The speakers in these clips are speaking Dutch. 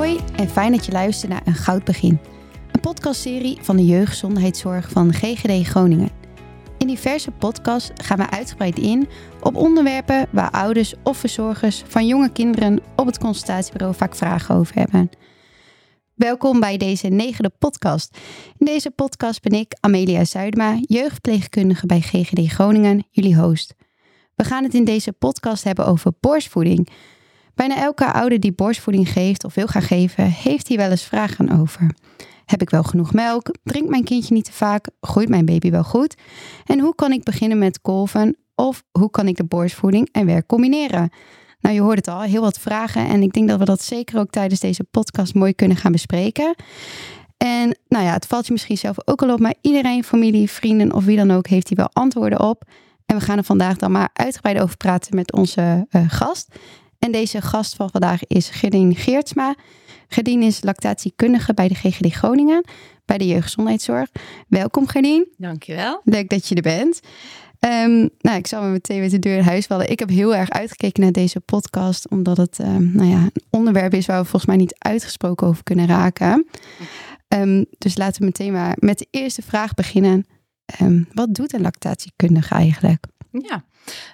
Hoi en fijn dat je luistert naar Een Goud Begin. Een podcastserie van de jeugdgezondheidszorg van GGD Groningen. In diverse podcasts gaan we uitgebreid in op onderwerpen waar ouders of verzorgers van jonge kinderen op het consultatiebureau vaak vragen over hebben. Welkom bij deze negende podcast. In deze podcast ben ik, Amelia Zuidma, jeugdverpleegkundige bij GGD Groningen, jullie host. We gaan het in deze podcast hebben over borstvoeding. Bijna elke ouder die borstvoeding geeft of wil gaan geven, heeft hier wel eens vragen over. Heb ik wel genoeg melk? Drinkt mijn kindje niet te vaak? Groeit mijn baby wel goed? En hoe kan ik beginnen met kolven? Of hoe kan ik de borstvoeding en werk combineren? Nou, je hoort het al, heel wat vragen. En ik denk dat we dat zeker ook tijdens deze podcast mooi kunnen gaan bespreken. En nou ja, het valt je misschien zelf ook al op, maar iedereen, familie, vrienden of wie dan ook, heeft hier wel antwoorden op. En we gaan er vandaag dan maar uitgebreid over praten met onze uh, gast. En deze gast van vandaag is Gerdien Geertsma. Gerdien is lactatiekundige bij de GGD Groningen, bij de jeugdgezondheidszorg. Welkom Gerdien. Dankjewel. Leuk dat je er bent. Um, nou, ik zal me meteen met de deur in huis vallen. Ik heb heel erg uitgekeken naar deze podcast, omdat het um, nou ja, een onderwerp is waar we volgens mij niet uitgesproken over kunnen raken. Um, dus laten we meteen maar met de eerste vraag beginnen. wat doet een lactatiekundige eigenlijk? Ja,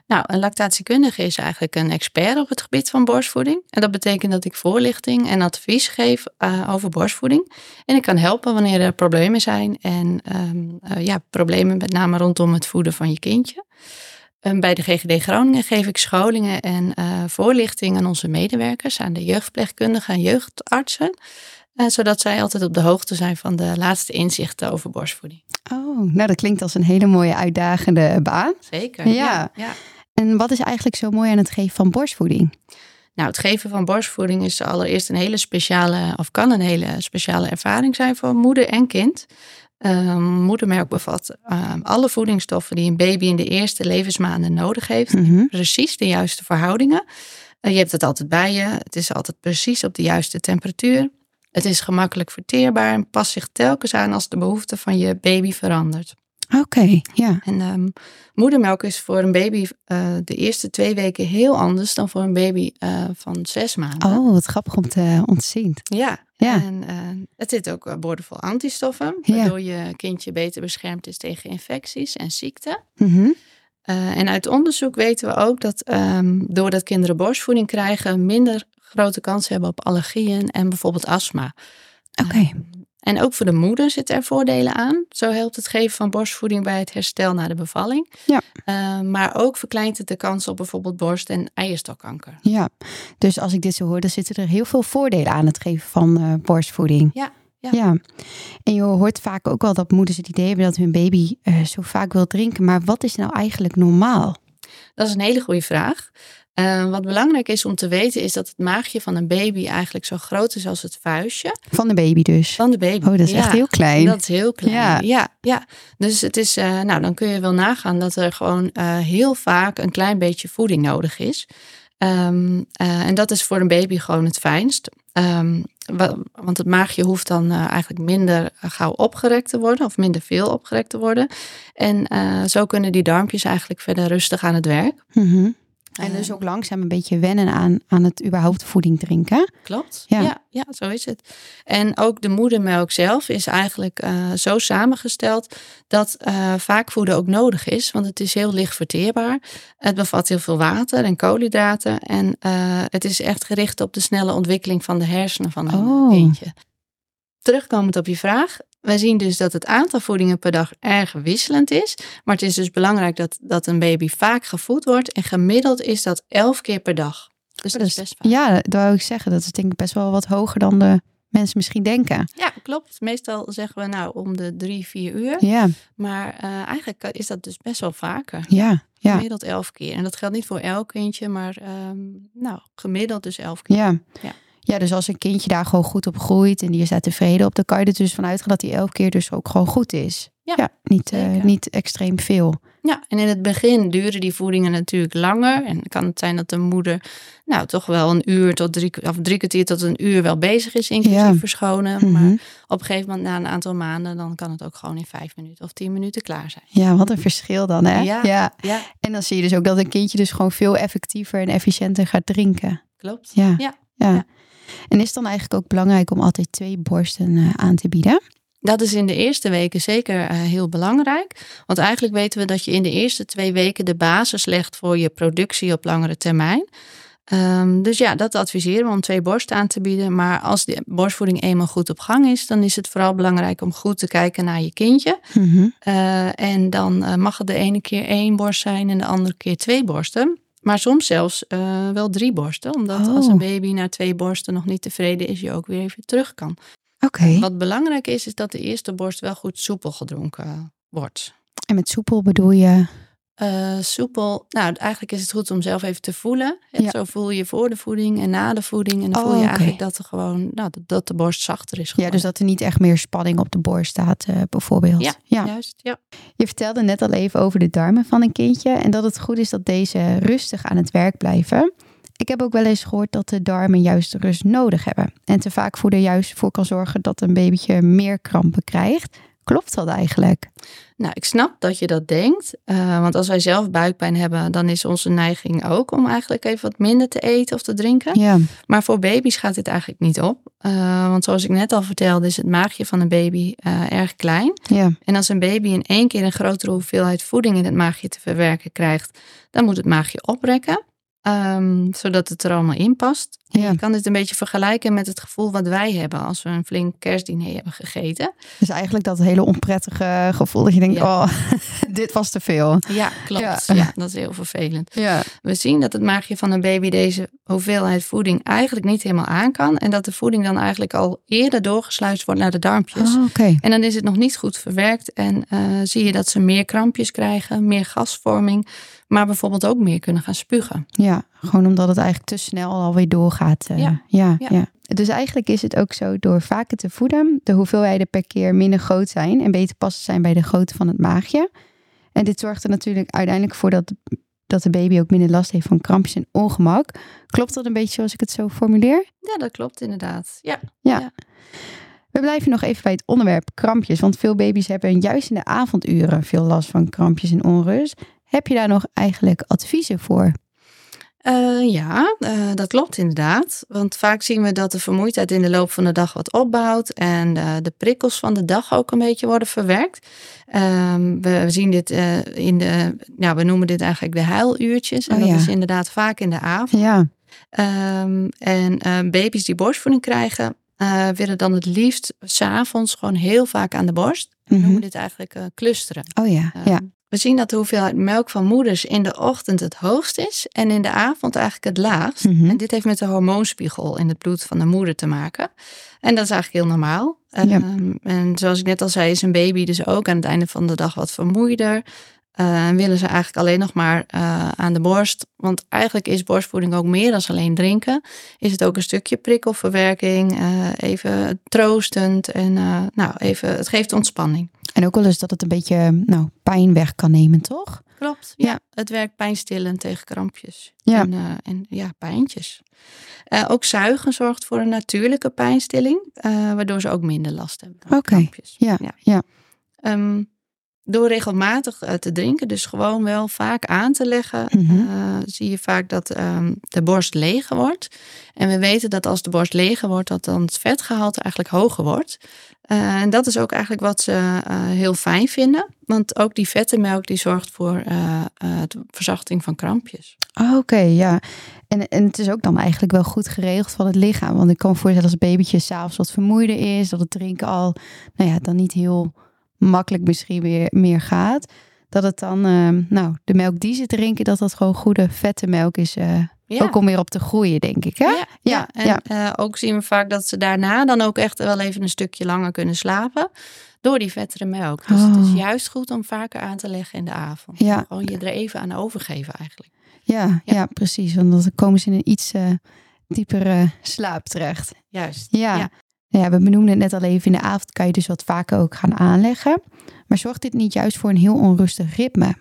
nou, een lactatiekundige is eigenlijk een expert op het gebied van borstvoeding. En dat betekent dat ik voorlichting en advies geef uh, over borstvoeding. En ik kan helpen wanneer er problemen zijn. En um, uh, ja, problemen met name rondom het voeden van je kindje. Um, bij de GGD Groningen geef ik scholingen en uh, voorlichting aan onze medewerkers, aan de jeugdverpleegkundigen en jeugdartsen. Zodat zij altijd op de hoogte zijn van de laatste inzichten over borstvoeding. Oh, nou dat klinkt als een hele mooie uitdagende baan. Zeker. Ja. ja. En wat is eigenlijk zo mooi aan het geven van borstvoeding? Nou, het geven van borstvoeding is allereerst een hele speciale, of kan een hele speciale ervaring zijn voor moeder en kind. Um, moedermelk bevat um, alle voedingsstoffen die een baby in de eerste levensmaanden nodig heeft. Mm -hmm. Precies de juiste verhoudingen. Uh, je hebt het altijd bij je. Het is altijd precies op de juiste temperatuur. Het is gemakkelijk verteerbaar en past zich telkens aan als de behoefte van je baby verandert. Oké, okay, ja. En um, moedermelk is voor een baby uh, de eerste twee weken heel anders dan voor een baby uh, van zes maanden. Oh, wat grappig om te ontzien. Ja, ja. en uh, het zit ook boordevol antistoffen, waardoor ja. je kindje beter beschermd is tegen infecties en ziekten. Mm -hmm. en uit onderzoek weten we ook dat um, doordat kinderen borstvoeding krijgen, minder grote kans hebben op allergieën en bijvoorbeeld astma. Oké. Okay. Um, en ook voor de moeder zitten er voordelen aan. Zo helpt het geven van borstvoeding bij het herstel na de bevalling. Ja. Uh, maar ook verkleint het de kans op bijvoorbeeld borst- en eierstokkanker. Ja, dus als ik dit zo hoor, dan zitten er heel veel voordelen aan het geven van uh, borstvoeding. Ja. Ja. ja. en je hoort vaak ook wel dat moeders het idee hebben dat hun baby uh, zo vaak wil drinken. Maar wat is nou eigenlijk normaal? Dat is een hele goede vraag. Uh, wat belangrijk is om te weten is dat het maagje van een baby eigenlijk zo groot is als het vuistje. Van de baby dus? Van de baby. Oh, dat is ja, echt heel klein. Dat is heel klein. Ja, ja. ja. Dus het is, uh, nou dan kun je wel nagaan dat er gewoon uh, heel vaak een klein beetje voeding nodig is. Um, en dat is voor een baby gewoon het fijnst. Um, want het maagje hoeft dan eigenlijk minder gauw opgerekt te worden of minder veel opgerekt te worden. En zo kunnen die darmpjes eigenlijk verder rustig aan het werk. Mm -hmm. En dus ook langzaam een beetje wennen aan, aan het überhaupt voeding drinken. Klopt, ja. ja, ja zo is het. En ook de moedermelk zelf is eigenlijk uh, zo samengesteld dat uh, vaak voeden ook nodig is. Want het is heel licht verteerbaar. Het bevat heel veel water en koolhydraten. En uh, het is echt gericht op de snelle ontwikkeling van de hersenen van een oh. kindje. Terugkomend op je vraag. Wij zien dus dat het aantal voedingen per dag erg wisselend is. Maar het is dus belangrijk dat, dat een baby vaak gevoed wordt. En gemiddeld is dat elf keer per dag. Dus dat is best vaak. Ja, dat wou ik zeggen. Dat is denk ik best wel wat hoger dan de mensen misschien denken. Ja, klopt. Meestal zeggen we nou om de drie, vier uur. Ja. Maar uh, eigenlijk is dat dus best wel vaker. Ja, ja. Gemiddeld elf keer. En dat geldt niet voor elk kindje, maar um, nou, gemiddeld dus elf keer. Ja. ja. Ja, dus als een kindje daar gewoon goed op groeit en die is daar tevreden op, dan kan je er dus vanuit gaan dat die elke keer dus ook gewoon goed is. Ja, ja niet, uh, niet extreem veel. Ja, en in het begin duren die voedingen natuurlijk langer. En kan het zijn dat de moeder nou toch wel een uur tot drie, of drie kwartier tot een uur wel bezig is, inclusief ja. verschonen. Mm -hmm. Maar op een gegeven moment na een aantal maanden, dan kan het ook gewoon in vijf minuten of tien minuten klaar zijn. Ja, wat een verschil dan hè? Ja, ja. ja. En dan zie je dus ook dat een kindje dus gewoon veel effectiever en efficiënter gaat drinken. Klopt. Ja. ja. ja. En is het dan eigenlijk ook belangrijk om altijd twee borsten eh, aan te bieden? Dat is in de eerste weken zeker eh, heel belangrijk. Want eigenlijk weten we dat je in de eerste twee weken de basis legt voor je productie op langere termijn. Ehm, dus ja, dat adviseren we om twee borsten aan te bieden. Maar als de borstvoeding eenmaal goed op gang is, dan is het vooral belangrijk om goed te kijken naar je kindje. Mhm. Eh, en dan mag het de ene keer één borst zijn en de andere keer twee borsten. Maar soms zelfs eh, wel drie borsten. Omdat als Oh. een baby na twee borsten nog niet tevreden is, je ook weer even terug kan. Oké. Wat belangrijk is, is dat de eerste borst wel goed soepel gedronken wordt. En met soepel bedoel je? Eh, soepel, nou eigenlijk is het goed om zelf even te voelen. Ja. Zo voel je voor de voeding en na de voeding. En dan Oh, voel je oké. eigenlijk dat, er gewoon, nou, dat, dat de borst zachter is Ja, geworden. dus dat er niet echt meer spanning op de borst staat, eh, bijvoorbeeld. Ja. ja. Juist, ja. Je vertelde net al even over de darmen van een kindje en dat het goed is dat deze rustig aan het werk blijven. Ik heb ook wel eens gehoord dat de darmen juist rust nodig hebben. En te vaak voeden juist voor kan zorgen dat een babytje meer krampen krijgt. Klopt dat eigenlijk? Nou, ik snap dat je dat denkt. eh, want als wij zelf buikpijn hebben, dan is onze neiging ook om eigenlijk even wat minder te eten of te drinken. Ja. Maar voor baby's gaat dit eigenlijk niet op. Eh, want zoals ik net al vertelde, is het maagje van een baby eh, erg klein. Ja. En als een baby in één keer een grotere hoeveelheid voeding in het maagje te verwerken krijgt, dan moet het maagje oprekken. Ehm, zodat het er allemaal in past. Ja. Je kan dit een beetje vergelijken met het gevoel wat wij hebben als we een flink kerstdiner hebben gegeten. Dus eigenlijk dat hele onprettige gevoel dat je denkt, Ja. oh, dit was te veel. Ja, klopt. Ja. Ja. dat is heel vervelend. Ja. We zien dat het maagje van een baby deze hoeveelheid voeding eigenlijk niet helemaal aan kan. En dat de voeding dan eigenlijk al eerder doorgesluist wordt naar de darmpjes. Oh, Oké. En dan is het nog niet goed verwerkt en eh, zie je dat ze meer krampjes krijgen, meer gasvorming, maar bijvoorbeeld ook meer kunnen gaan spugen. Ja, gewoon omdat het eigenlijk te snel alweer doorgaat. eh, Ja. Ja, Ja. ja. Dus eigenlijk is het ook zo, door vaker te voeden, de hoeveelheden per keer minder groot zijn en beter passen zijn bij de grootte van het maagje. En dit zorgt er natuurlijk uiteindelijk voor dat, dat de baby ook minder last heeft van krampjes en ongemak. Klopt dat een beetje zoals ik het zo formuleer? Ja, dat klopt inderdaad. Ja. We blijven nog even bij het onderwerp krampjes, want veel baby's hebben juist in de avonduren veel last van krampjes en onrust. Heb je daar nog eigenlijk adviezen voor? Eh, ja, eh, dat klopt inderdaad. Want vaak zien we dat de vermoeidheid in de loop van de dag wat opbouwt en eh, de prikkels van de dag ook een beetje worden verwerkt. Ehm, we, zien dit in de, nou, we noemen dit eigenlijk de huiluurtjes. En Oh, dat ja. is inderdaad vaak in de avond. Ja, Ehm, en baby's die borstvoeding krijgen, willen dan het liefst s'avonds gewoon heel vaak aan de borst. We Mhm. noemen dit eigenlijk clusteren. oh ja, Ehm, ja. We zien dat de hoeveelheid melk van moeders in de ochtend het hoogst is en in de avond eigenlijk het laagst. Mhm. En dit heeft met de hormoonspiegel in het bloed van de moeder te maken. En dat is eigenlijk heel normaal. Ja. Ehm, en zoals ik net al zei, is een baby dus ook aan het einde van de dag wat vermoeider. En willen ze eigenlijk alleen nog maar eh, aan de borst. Want eigenlijk is borstvoeding ook meer dan alleen drinken. Is het ook een stukje prikkelverwerking, eh, even troostend en eh, nou, even, het geeft ontspanning. En ook wel eens dat het een beetje nou, pijn weg kan nemen, toch? Klopt. Ja. Ja, het werkt pijnstillend tegen krampjes. Ja. En, eh, en ja, pijntjes. Eh, ook zuigen zorgt voor een natuurlijke pijnstilling, eh, waardoor ze ook minder last hebben van Oké. krampjes. Ja, Ja. ja. Ehm, door regelmatig te drinken, dus gewoon wel vaak aan te leggen, Mhm. zie je vaak dat ehm, de borst leger wordt. En we weten dat als de borst leger wordt, dat dan het vetgehalte eigenlijk hoger wordt. Eh, en dat is ook eigenlijk wat ze eh, heel fijn vinden. Want ook die vette melk die zorgt voor eh, eh, de verzachting van krampjes. Oh, Oké, ja. En, en het is ook dan eigenlijk wel goed geregeld van het lichaam. Want ik kan me voorstellen als babytje s'avonds wat vermoeider is, dat het drinken al, nou ja, dan niet heel makkelijk misschien weer meer gaat. Dat het dan, nou, de melk die ze drinken, dat dat gewoon goede vette melk is. Ja. Ook om weer op te groeien, denk ik. Hè? Ja, ja. Ja, en eh, ook zien we vaak dat ze daarna dan ook echt wel even een stukje langer kunnen slapen. Door die vettere melk. Dus het is Oh. juist goed om vaker aan te leggen in de avond. Ja. Gewoon je er even aan overgeven eigenlijk. Ja, ja. Precies. Want dan komen ze in een iets eh, diepere slaap terecht. Juist. Ja. Ja. ja. we benoemden het net al even. In de avond kan je dus wat vaker ook gaan aanleggen. Maar zorgt dit niet juist voor een heel onrustig ritme?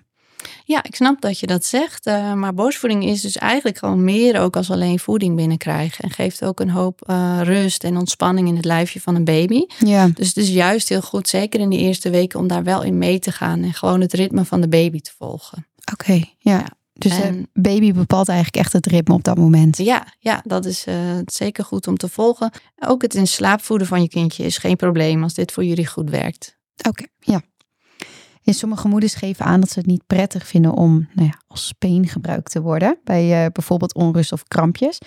Ja, ik snap dat je dat zegt. eh, maar borstvoeding is dus eigenlijk gewoon meer ook als alleen voeding binnenkrijgen. En geeft ook een hoop eh, rust en ontspanning in het lijfje van een baby. Ja, Dus het is juist heel goed, zeker in die eerste weken, om daar wel in mee te gaan. En gewoon het ritme van de baby te volgen. oké. ja. Ja. Dus de En- baby bepaalt eigenlijk echt het ritme op dat moment. Ja, ja, dat is eh, zeker goed om te volgen. Ook het in slaap voeden van je kindje is geen probleem als dit voor jullie goed werkt. Oké, ja. En sommige moeders geven aan dat ze het niet prettig vinden om nou ja, als speen gebruikt te worden. Bij eh, bijvoorbeeld onrust of krampjes.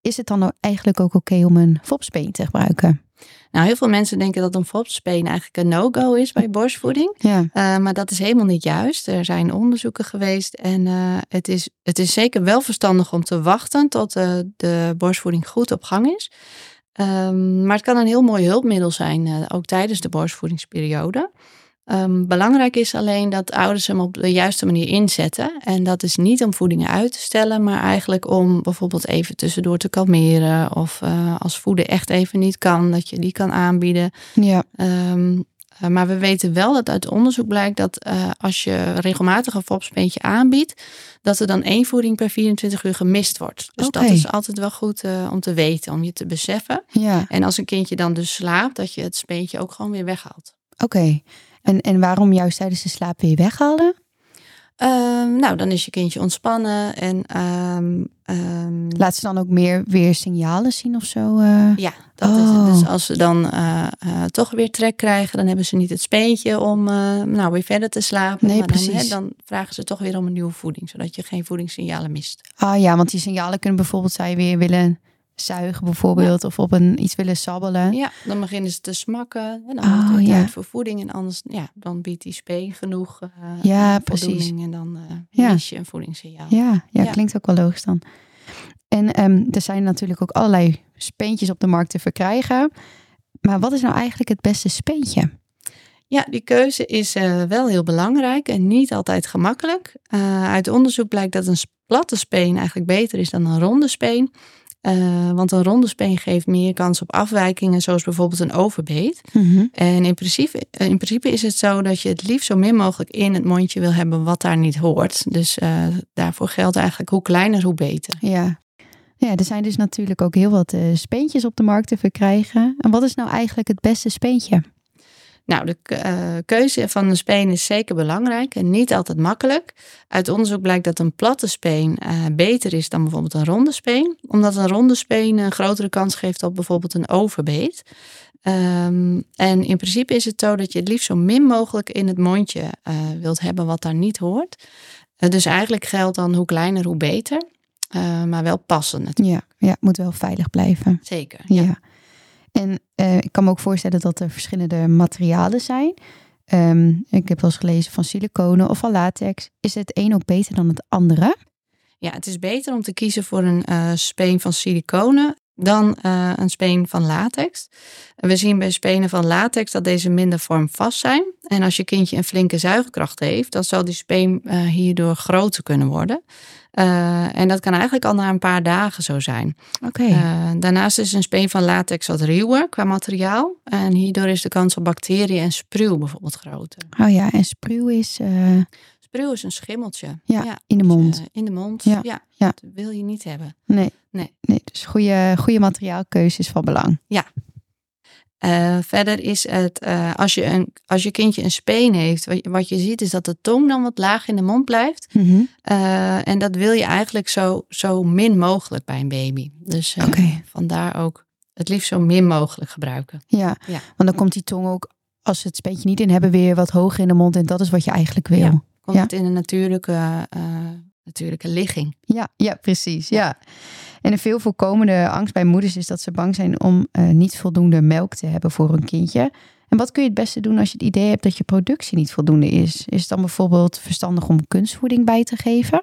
Is het dan nou eigenlijk ook oké om een fopspeen te gebruiken? Nou, heel veel mensen denken dat een fopspeen eigenlijk een no-go is bij borstvoeding. Ja. Eh, maar dat is helemaal niet juist. Er zijn onderzoeken geweest en eh, het, is, het is zeker wel verstandig om te wachten tot de borstvoeding goed op gang is. Ehm, maar het kan een heel mooi hulpmiddel zijn, ook tijdens de borstvoedingsperiode. Ehm, belangrijk is alleen dat ouders hem op de juiste manier inzetten. En dat is niet om voedingen uit te stellen, maar eigenlijk om bijvoorbeeld even tussendoor te kalmeren. Of eh, als voeden echt even niet kan, dat je die kan aanbieden. Ja. Ehm, eh, maar we weten wel dat uit onderzoek blijkt dat eh, als je regelmatig een fopspeentje aanbiedt, dat er dan één voeding per 24 uur gemist wordt. Dus dat is altijd wel goed om te weten, om je te beseffen. Ja, En als een kindje dan dus slaapt, dat je het speentje ook gewoon weer weghaalt. oké. En, en waarom juist tijdens de slaap weer weghalen? Ehm, nou, dan is je kindje ontspannen en ehm, Laat ze dan ook meer weer signalen zien of zo? eh? ja, dat is het. Oh. Dus als ze dan eh, eh, toch weer trek krijgen, dan hebben ze niet het speentje om nou weer verder te slapen. Nee, maar dan, hè, precies. dan vragen ze toch weer om een nieuwe voeding, zodat je geen voedingssignalen mist. Ah ja, want die signalen kunnen bijvoorbeeld zij weer willen zuigen bijvoorbeeld. Of op een iets willen sabbelen. Ja, dan beginnen ze te smakken en dan Oh, wordt het weer ja. tijd voor voeding. En anders, ja, dan biedt die speen genoeg eh, Ja, eh, precies. en dan eh Ja. mis je een voedingssignaal. Ja, ja, Ja. klinkt ook wel logisch dan. En ehm, er zijn natuurlijk ook allerlei speentjes op de markt te verkrijgen. Maar wat is nou eigenlijk het beste speentje? Ja, die keuze is eh, wel heel belangrijk en niet altijd gemakkelijk. Eh, uit onderzoek blijkt dat een platte speen eigenlijk beter is dan een ronde speen. Eh, want een ronde speen geeft meer kans op afwijkingen, zoals bijvoorbeeld een overbeet. En in principe, in principe is het zo dat je het liefst zo min mogelijk in het mondje wil hebben wat daar niet hoort. Dus eh, daarvoor geldt eigenlijk hoe kleiner, hoe beter. Ja. ja, er zijn dus natuurlijk ook heel wat eh, speentjes op de markt te verkrijgen. En wat is nou eigenlijk het beste speentje? Nou, de eh, keuze van een speen is zeker belangrijk en niet altijd makkelijk. Uit onderzoek blijkt dat een platte speen eh, beter is dan bijvoorbeeld een ronde speen, omdat een ronde speen een grotere kans geeft op bijvoorbeeld een overbeet. Ehm, en in principe is het zo dat je het liefst zo min mogelijk in het mondje eh, wilt hebben wat daar niet hoort. Dus eigenlijk geldt dan hoe kleiner, hoe beter. Maar wel passen natuurlijk. Ja, ja, het moet wel veilig blijven. Zeker. Ja. En eh, ik kan me ook voorstellen dat er verschillende materialen zijn. Ehm, ik heb wel eens gelezen van siliconen of van latex. Is het een ook beter dan het andere? Ja, het is beter om te kiezen voor een eh, speen van siliconen dan eh, een speen van latex. We zien bij spenen van latex dat deze minder vormvast zijn. En als je kindje een flinke zuigkracht heeft, dan zal die speen hierdoor groter kunnen worden. Eh, en dat kan eigenlijk al na een paar dagen zo zijn. Oké. Eh, daarnaast is een speen van latex wat ruwer qua materiaal. En hierdoor is de kans op bacteriën en spreeuw bijvoorbeeld groter. oh ja, en spreeuw is eh, Spreeuw is een schimmeltje. ja, in de mond. In de mond, Ja, ja. ja. Dat wil je niet hebben. Nee. Nee. nee dus goede, goede materiaalkeuze is van belang. Eh, verder is het, eh, als, je een, als je kindje een speen heeft, wat je, wat je ziet is dat de tong dan wat laag in de mond blijft. Mhm. Eh, en dat wil je eigenlijk zo, zo min mogelijk bij een baby. Dus vandaar ook het liefst zo min mogelijk gebruiken. Ja. Ja. want dan komt die tong ook, als ze het speentje niet in hebben, weer wat hoger in de mond. En dat is wat je eigenlijk wil. Ja. Komt Ja. het in een natuurlijke, natuurlijke ligging. ja, precies. Ja. En een veel voorkomende angst bij moeders is dat ze bang zijn om eh, niet voldoende melk te hebben voor hun kindje. En wat kun je het beste doen als je het idee hebt dat je productie niet voldoende is? Is het dan bijvoorbeeld verstandig om kunstvoeding bij te geven?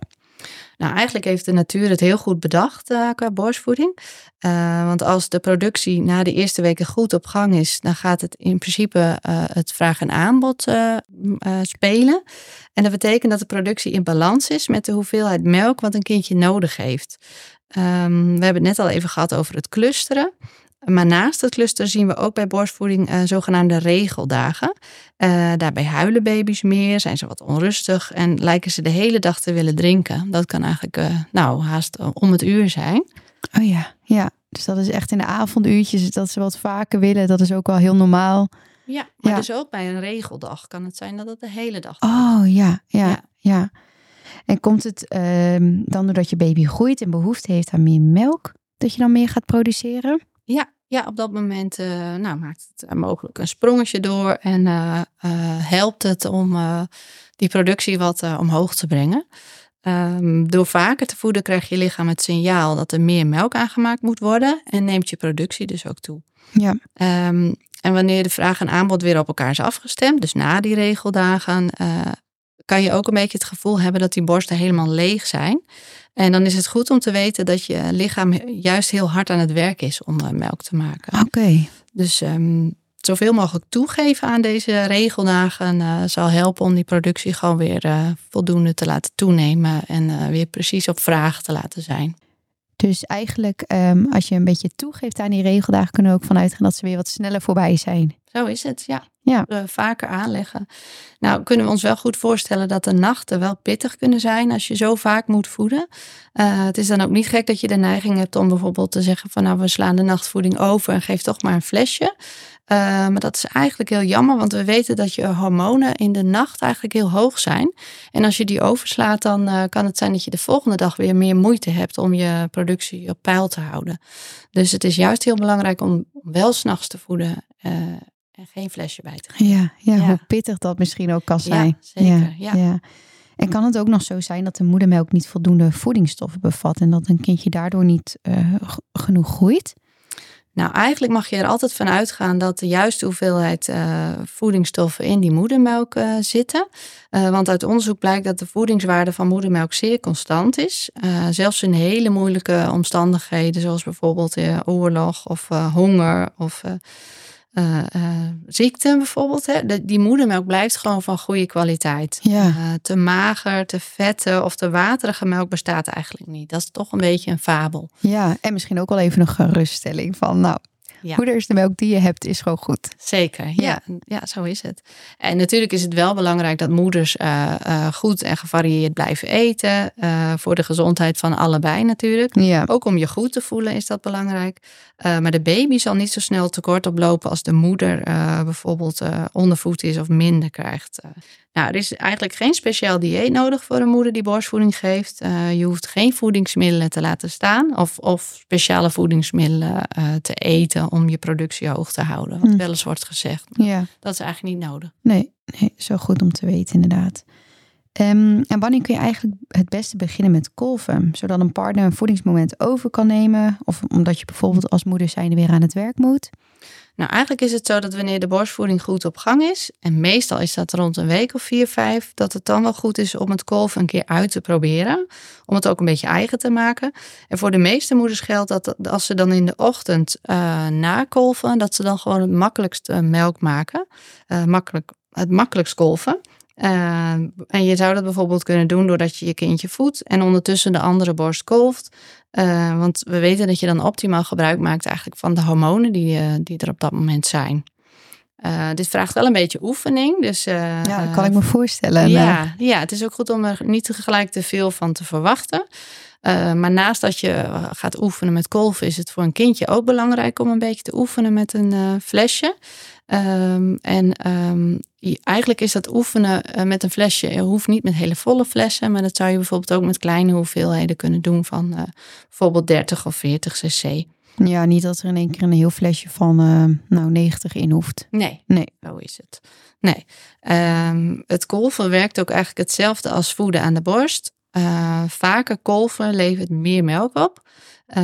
Nou, eigenlijk heeft de natuur het heel goed bedacht eh, qua borstvoeding. Eh, want als de productie na de eerste weken goed op gang is, dan gaat het in principe eh, het vraag en aanbod spelen. En dat betekent dat de productie in balans is met de hoeveelheid melk wat een kindje nodig heeft. Ehm, we hebben het net al even gehad over het clusteren. Maar naast het clusteren zien we ook bij borstvoeding eh, zogenaamde regeldagen. Eh, daarbij huilen baby's meer, zijn ze wat onrustig en lijken ze de hele dag te willen drinken. Dat kan eigenlijk eh, nou, haast om het uur zijn. Oh ja, ja. Dus dat is echt in de avonduurtjes dat ze wat vaker willen. Dat is ook wel heel normaal. Ja, maar Ja. dus ook bij een regeldag kan het zijn dat het de hele dag. Oh ja, ja, ja. Ja. En komt het ehm, dan doordat je baby groeit en behoefte heeft aan meer melk, dat je dan meer gaat produceren? Ja, ja op dat moment uh, nou, maakt het mogelijk een sprongetje door en uh, helpt het om die productie wat omhoog te brengen. Um, door vaker te voeden krijgt je lichaam het signaal dat er meer melk aangemaakt moet worden en neemt je productie dus ook toe. Ja. Um, en wanneer de vraag en aanbod weer op elkaar is afgestemd, dus na die regeldagen, kan je ook een beetje het gevoel hebben dat die borsten helemaal leeg zijn. En dan is het goed om te weten dat je lichaam juist heel hard aan het werk is om uh, melk te maken. Oké. Dus um, zoveel mogelijk toegeven aan deze regeldagen uh, zal helpen om die productie gewoon weer uh, voldoende te laten toenemen en uh, weer precies op vraag te laten zijn. Dus eigenlijk, um, als je een beetje toegeeft aan die regeldagen, kunnen we ook vanuit gaan dat ze weer wat sneller voorbij zijn. Zo is het, ja. Ja. Uh, vaker aanleggen. Nou, kunnen we ons wel goed voorstellen dat de nachten wel pittig kunnen zijn als je zo vaak moet voeden. Uh, het is dan ook niet gek dat je de neiging hebt om bijvoorbeeld te zeggen van nou, we slaan de nachtvoeding over en geef toch maar een flesje. Uh, maar dat is eigenlijk heel jammer, want we weten dat je hormonen in de nacht eigenlijk heel hoog zijn. En als je die overslaat, dan kan het zijn dat je de volgende dag weer meer moeite hebt om je productie op peil te houden. Dus het is juist heel belangrijk om wel s'nachts te voeden en geen flesje bij te geven. Ja, ja, ja, hoe pittig dat misschien ook kan zijn. Ja, zeker. Ja, ja. En kan het ook nog zo zijn dat de moedermelk niet voldoende voedingsstoffen bevat en dat een kindje daardoor niet genoeg groeit? Nou, eigenlijk mag je er altijd van uitgaan dat de juiste hoeveelheid uh, voedingsstoffen in die moedermelk uh, zitten. Want uit onderzoek blijkt dat de voedingswaarde van moedermelk zeer constant is. zelfs in hele moeilijke omstandigheden, zoals bijvoorbeeld oorlog of honger of uh, uh, ziekte bijvoorbeeld. Hè? De, die moedermelk blijft gewoon van goede kwaliteit. Ja. Uh, te mager, te vette of te waterige melk bestaat eigenlijk niet. Dat is toch een beetje een fabel. Ja, en misschien ook wel even een geruststelling van nou. Ja. Is de melk die je hebt, is gewoon goed. Zeker, ja. ja, ja zo is het. En natuurlijk is het wel belangrijk dat moeders uh, goed en gevarieerd blijven eten. Uh, voor de gezondheid van allebei natuurlijk. Ja. Ook om je goed te voelen is dat belangrijk. Maar de baby zal niet zo snel tekort oplopen als de moeder bijvoorbeeld ondervoed is of minder krijgt. Nou, er is eigenlijk geen speciaal dieet nodig voor een moeder die borstvoeding geeft. je hoeft geen voedingsmiddelen te laten staan of, of speciale voedingsmiddelen te eten om je productie hoog te houden. Wat hm. wel eens wordt gezegd. Ja. Dat is eigenlijk niet nodig. Nee, nee, zo goed om te weten inderdaad. Um, en wanneer kun je eigenlijk het beste beginnen met kolven? Zodat een partner een voedingsmoment over kan nemen? Of omdat je bijvoorbeeld als moeder zijnde weer aan het werk moet? Nou, eigenlijk is het zo dat wanneer de borstvoeding goed op gang is, en meestal is dat rond een week of vier, vijf, dat het dan wel goed is om het kolven een keer uit te proberen. Om het ook een beetje eigen te maken. En voor de meeste moeders geldt dat als ze dan in de ochtend uh, nakolven, dat ze dan gewoon het makkelijkste melk maken. Uh, makkelijk, het makkelijkst kolven. Uh, en je zou dat bijvoorbeeld kunnen doen doordat je je kindje voedt en ondertussen de andere borst kolft. Uh, want we weten dat je dan optimaal gebruik maakt eigenlijk van de hormonen die, uh, die er op dat moment zijn. dit vraagt wel een beetje oefening. Dus, ja, dat kan ik me voorstellen. Ja, ja, het is ook goed om er niet tegelijk te veel van te verwachten. Maar naast dat je gaat oefenen met kolven, is het voor een kindje ook belangrijk om een beetje te oefenen met een flesje. Um, en um, eigenlijk is dat oefenen uh, met een flesje. Je hoeft niet met hele volle flessen, maar dat zou je bijvoorbeeld ook met kleine hoeveelheden kunnen doen van bijvoorbeeld 30 of 40 cc. Ja, niet dat er in één keer een heel flesje van uh, nou 90 in hoeft. Nee, nee, zo is het. Nee, um, het kolven werkt ook eigenlijk hetzelfde als voeden aan de borst. Vaker kolven levert meer melk op.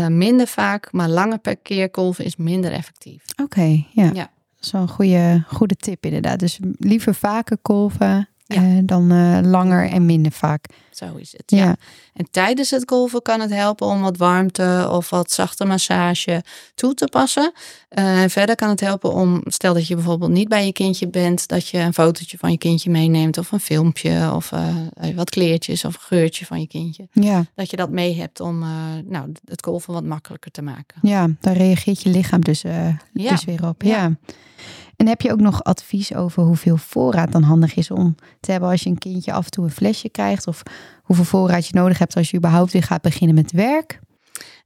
minder vaak, maar langer per keer kolven is minder effectief. Oké, okay, ja. ja. Dat is wel een goede, goede tip inderdaad. Dus liever vaker kolven ja. uh, dan uh, langer en minder vaak. Zo is het, ja. ja. En tijdens het kolven kan het helpen om wat warmte of wat zachte massage toe te passen. Uh, en verder kan het helpen om, stel dat je bijvoorbeeld niet bij je kindje bent, dat je een fotootje van je kindje meeneemt of een filmpje of wat kleertjes of een geurtje van je kindje. Ja. Dat je dat mee hebt om nou, het kolven wat makkelijker te maken. Ja, daar reageert je lichaam dus, ja. dus weer op. ja. En heb je ook nog advies over hoeveel voorraad dan handig is om te hebben als je een kindje af en toe een flesje krijgt? Of hoeveel voorraad je nodig hebt als je überhaupt weer gaat beginnen met werk?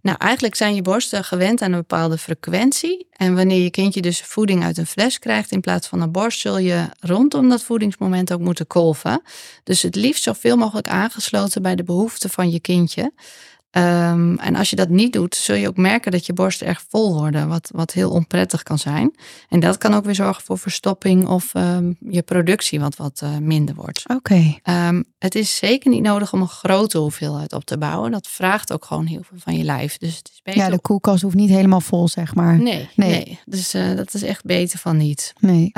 Nou, eigenlijk zijn je borsten gewend aan een bepaalde frequentie. En wanneer je kindje dus voeding uit een fles krijgt in plaats van een borst, zul je rondom dat voedingsmoment ook moeten kolven. Dus het liefst zoveel mogelijk aangesloten bij de behoeften van je kindje. Um, en als je dat niet doet, zul je ook merken dat je borsten erg vol worden, wat, wat heel onprettig kan zijn. En dat kan ook weer zorgen voor verstopping of um, je productie wat, wat uh, minder wordt. Oké. Okay. Um, het is zeker niet nodig om een grote hoeveelheid op te bouwen. Dat vraagt ook gewoon heel veel van je lijf. Dus het is beter ja, de koelkast hoeft niet helemaal vol, zeg maar. Nee, nee. nee. Dus uh, dat is echt beter van niet. Nee.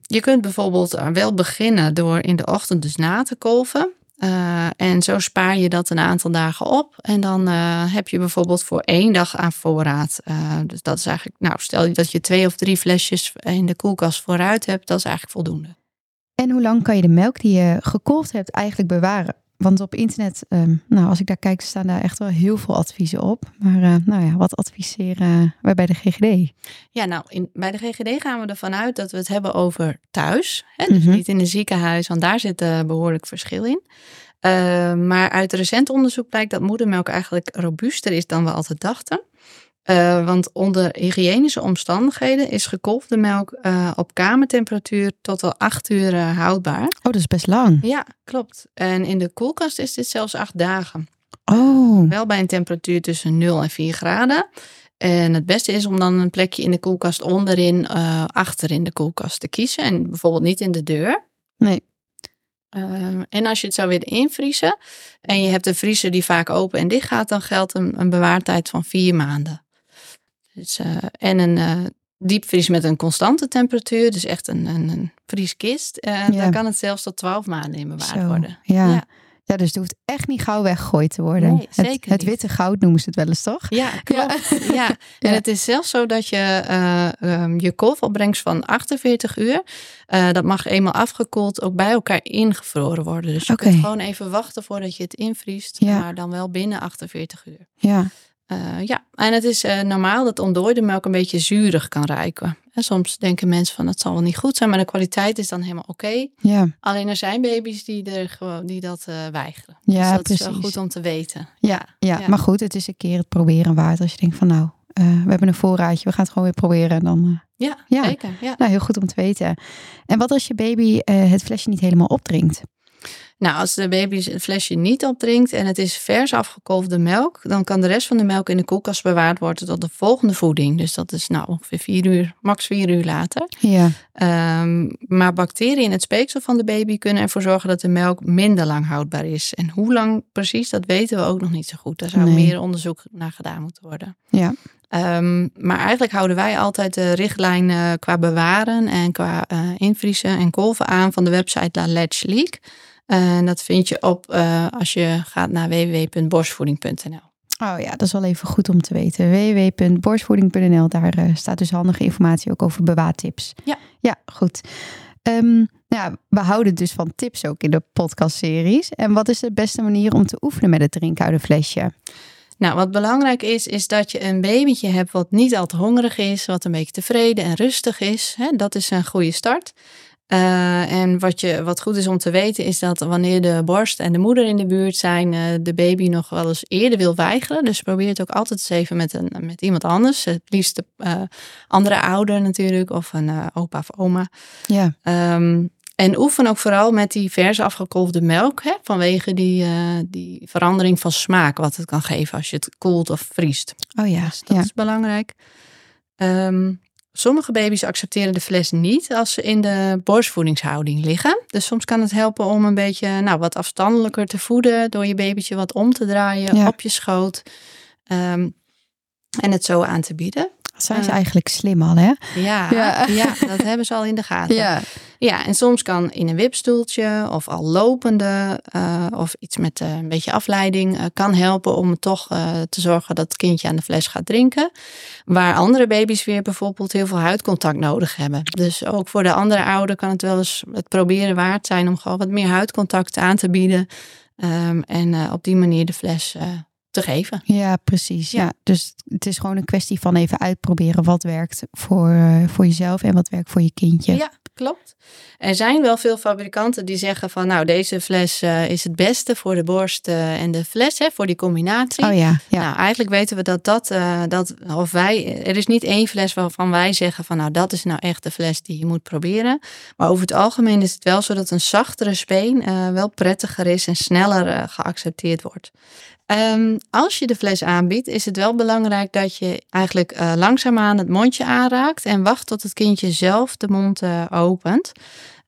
je kunt bijvoorbeeld wel beginnen door in de ochtend dus na te kolven. Uh, en zo spaar je dat een aantal dagen op. En dan uh, heb je bijvoorbeeld voor één dag aan voorraad. Uh, dus dat is eigenlijk, nou, stel je dat je twee of drie flesjes in de koelkast vooruit hebt, dat is eigenlijk voldoende. En hoe lang kan je de melk die je gekolfd hebt eigenlijk bewaren? Want op internet, um, nou, als ik daar kijk, staan daar echt wel heel veel adviezen op. Maar uh, nou ja, wat adviseren wij bij de GGD? Ja, nou, in, bij de GGD gaan we ervan uit dat we het hebben over thuis. Hè? Dus mm -hmm. niet in een ziekenhuis, want daar zit uh, behoorlijk verschil in. Uh, maar uit recent onderzoek blijkt dat moedermelk eigenlijk robuuster is dan we altijd dachten. Uh, want onder hygiënische omstandigheden is gekolfde melk uh, op kamertemperatuur tot wel acht uur uh, houdbaar. Oh, dat is best lang. Ja, klopt. En in de koelkast is dit zelfs acht dagen. Oh. Wel bij een temperatuur tussen 0 en 4 graden. En het beste is om dan een plekje in de koelkast onderin, achter in de koelkast te kiezen. En bijvoorbeeld niet in de deur. Nee. Uh, en als je het zou willen invriezen en je hebt een vriezer die vaak open en dicht gaat, dan geldt een, een bewaartijd van vier maanden. Dus, uh, en een uh, diepvries met een constante temperatuur, dus echt een, een, een vrieskist, ja. daar kan het zelfs tot 12 maanden in bewaard Zo, worden. Ja. ja. Ja, dus het hoeft echt niet gauw weggegooid te worden. Nee, zeker het, het witte goud noemen ze het wel eens, toch? Ja, klopt. Ja. ja. En het is zelfs zo dat je uh, um, je kolfopbrengst van 48 uur, uh, dat mag eenmaal afgekoeld ook bij elkaar ingevroren worden. Dus je okay. kunt gewoon even wachten voordat je het invriest, maar dan wel binnen 48 uur. Ja. Uh, ja, en het is uh, normaal dat ontdooide melk een beetje zuurig kan ruiken. En soms denken mensen van het zal wel niet goed zijn, maar de kwaliteit is dan helemaal oké. Okay. Ja. Alleen er zijn baby's die, er gewoon, die dat uh, weigeren. Ja, dus dat precies. is wel goed om te weten. Ja, ja, ja, maar goed, het is een keer het proberen waard. Als je denkt van nou, we hebben een voorraadje, we gaan het gewoon weer proberen. En dan, ja, ja, zeker. Ja. Nou, heel goed om te weten. En wat als je baby het flesje niet helemaal opdrinkt? Nou, als de baby het flesje niet opdrinkt en het is vers afgekolfde melk, dan kan de rest van de melk in de koelkast bewaard worden tot de volgende voeding. Dus dat is nou ongeveer vier uur, max vier uur later. Ja. Um, maar bacteriën in het speeksel van de baby kunnen ervoor zorgen dat de melk minder lang houdbaar is. En hoe lang precies, dat weten we ook nog niet zo goed. Daar zou nee. meer onderzoek naar gedaan moeten worden. Ja. Um, maar eigenlijk houden wij altijd de richtlijn uh, qua bewaren en qua uh, invriezen en kolven aan van de website La Ledge Leak. En uh, dat vind je op uh, als je gaat naar www.borstvoeding.nl. Oh ja, dat is wel even goed om te weten. www.borstvoeding.nl, daar uh, staat dus handige informatie ook over bewaartips. Ja. Ja, goed. Um, ja, we houden dus van tips ook in de podcastseries. En wat is de beste manier om te oefenen met het drinken uit een flesje? Nou, wat belangrijk is, is dat je een babytje hebt wat niet al te hongerig is, wat een beetje tevreden en rustig is. Dat is een goede start. Uh, en wat, je, wat goed is om te weten is dat wanneer de borst en de moeder in de buurt zijn, uh, de baby nog wel eens eerder wil weigeren. Dus probeer het ook altijd eens even met, een, met iemand anders. Het liefst de uh, andere ouder natuurlijk, of een opa of oma. Ja. Um, en oefen ook vooral met die vers afgekolfde melk, hè, vanwege die, die verandering van smaak, wat het kan geven als je het koelt of vriest. Oh ja. Dus dat ja. is belangrijk. Um, Sommige baby's accepteren de fles niet als ze in de borstvoedingshouding liggen. Dus soms kan het helpen om een beetje nou, wat afstandelijker te voeden. Door je babytje wat om te draaien Ja. op je schoot. Um, en het zo aan te bieden. Dat zijn ze eigenlijk slim al, hè? Ja, Ja. ja. dat hebben ze al in de gaten. Ja. Ja, en soms kan in een wipstoeltje of al lopende uh, of iets met uh, een beetje afleiding uh, kan helpen om toch te zorgen dat het kindje aan de fles gaat drinken. Waar andere baby's weer bijvoorbeeld heel veel huidcontact nodig hebben. Dus ook voor de andere ouder kan het wel eens het proberen waard zijn om gewoon wat meer huidcontact aan te bieden. Um, en op die manier de fles te geven. Ja, precies. Ja. Ja. Dus het is gewoon een kwestie van even uitproberen wat werkt voor, eh, voor jezelf en wat werkt voor je kindje. Ja, klopt. Er zijn wel veel fabrikanten die zeggen van nou deze fles eh, is het beste voor de borst eh, en de fles, hè, voor die combinatie. Oh ja, ja. Nou, eigenlijk weten we dat dat, dat, of wij, er is niet één fles waarvan wij zeggen van nou dat is nou echt de fles die je moet proberen. Maar over het algemeen is het wel zo dat een zachtere speen wel prettiger is en sneller geaccepteerd wordt. Ehm, als je de fles aanbiedt, is het wel belangrijk dat je eigenlijk eh, langzaamaan het mondje aanraakt en wacht tot het kindje zelf de mond eh, opent.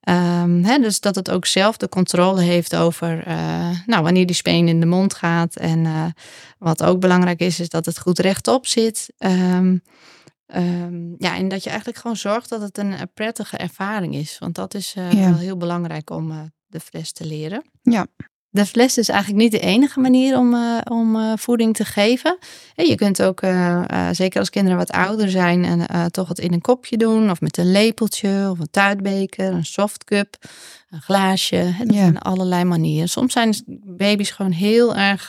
Ehm, dus dat het ook zelf de controle heeft over eh, nou, wanneer die speen in de mond gaat. En wat ook belangrijk is, is dat het goed rechtop zit. Ehm, ja, en dat je eigenlijk gewoon zorgt dat het een, prettige ervaring is. Want dat is Ja. wel heel belangrijk om de fles te leren. Ja. De fles is eigenlijk niet de enige manier om, eh, om eh, voeding te geven. Je kunt ook, eh, zeker als kinderen wat ouder zijn, en, toch het in een kopje doen. Of met een lepeltje, of een tuitbeker, een softcup, een glaasje. Dat Ja. zijn allerlei manieren. Soms zijn baby's gewoon heel erg